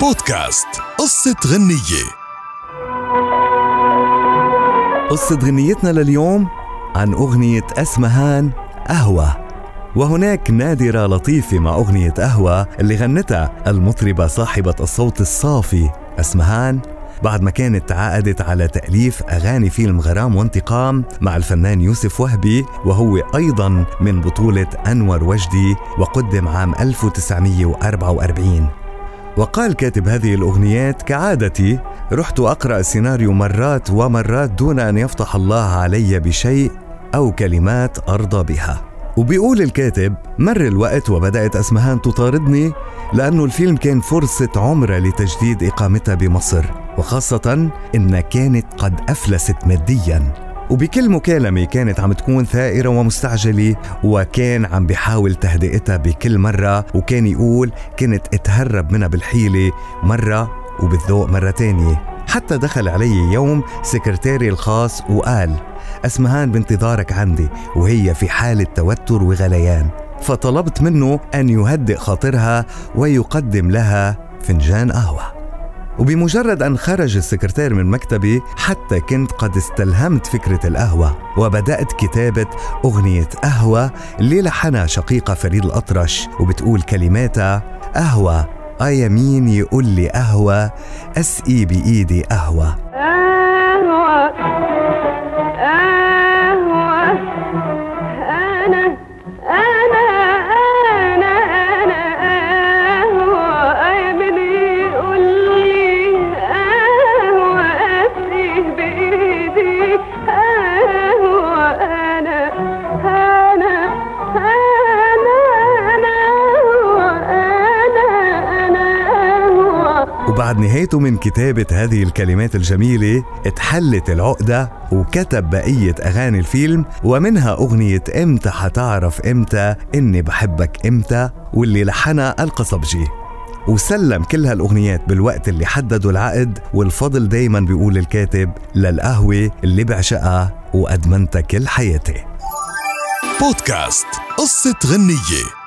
بودكاست. قصة غنية. قصة غنيتنا لليوم عن أغنية أسمهان قهوة وهناك نادرة لطيفة مع أغنية قهوة اللي غنتها المطربة صاحبة الصوت الصافي أسمهان. بعد ما كانت تعاقدت على تأليف أغاني فيلم غرام وانتقام مع الفنان يوسف وهبي وهو أيضا من بطولة أنور وجدي وقدم عام 1944 وقال كاتب هذه الأغنيات كعادتي رحت أقرأ السيناريو مرات ومرات دون أن يفتح الله علي بشيء أو كلمات أرضى بها. وبيقول الكاتب مر الوقت وبدأت أسمهان تطاردني لأنه الفيلم كان فرصة عمرة لتجديد إقامتها بمصر وخاصة إنها كانت قد أفلست مادياً. وبكل مكالمة كانت عم تكون ثائرة ومستعجلة وكان عم بيحاول تهدئتها بكل مرة وكان يقول كنت اتهرب منها بالحيلة مرة وبالذوق مرة تانية. حتى دخل علي يوم سكرتيري الخاص وقال أسمهان بانتظارك عندي وهي في حالة توتر وغليان. فطلبت منه أن يهدئ خاطرها ويقدم لها فنجان قهوة. وبمجرد أن خرج السكرتير من مكتبي حتى كنت قد استلهمت فكرة القهوة وبدأت كتابة أغنية قهوة اللي لحنها شقيقة فريد الأطرش وبتقول كلماتها قهوة آه يمين يقول لي قهوة؟ أسقي بإيدي قهوة. قهوة وبعد نهايته من كتابة هذه الكلمات الجميلة اتحلت العقدة وكتب بقية أغاني الفيلم ومنها أغنية إمتى حتعرف إمتى إني بحبك إمتى؟ واللي لحنها القصبجي. وسلم كل هالأغنيات بالوقت اللي حددوا العقد والفضل دايما بيقول الكاتب للقهوة اللي بعشقها وأدمنتها كل حياتي. بودكاست قصة غنية.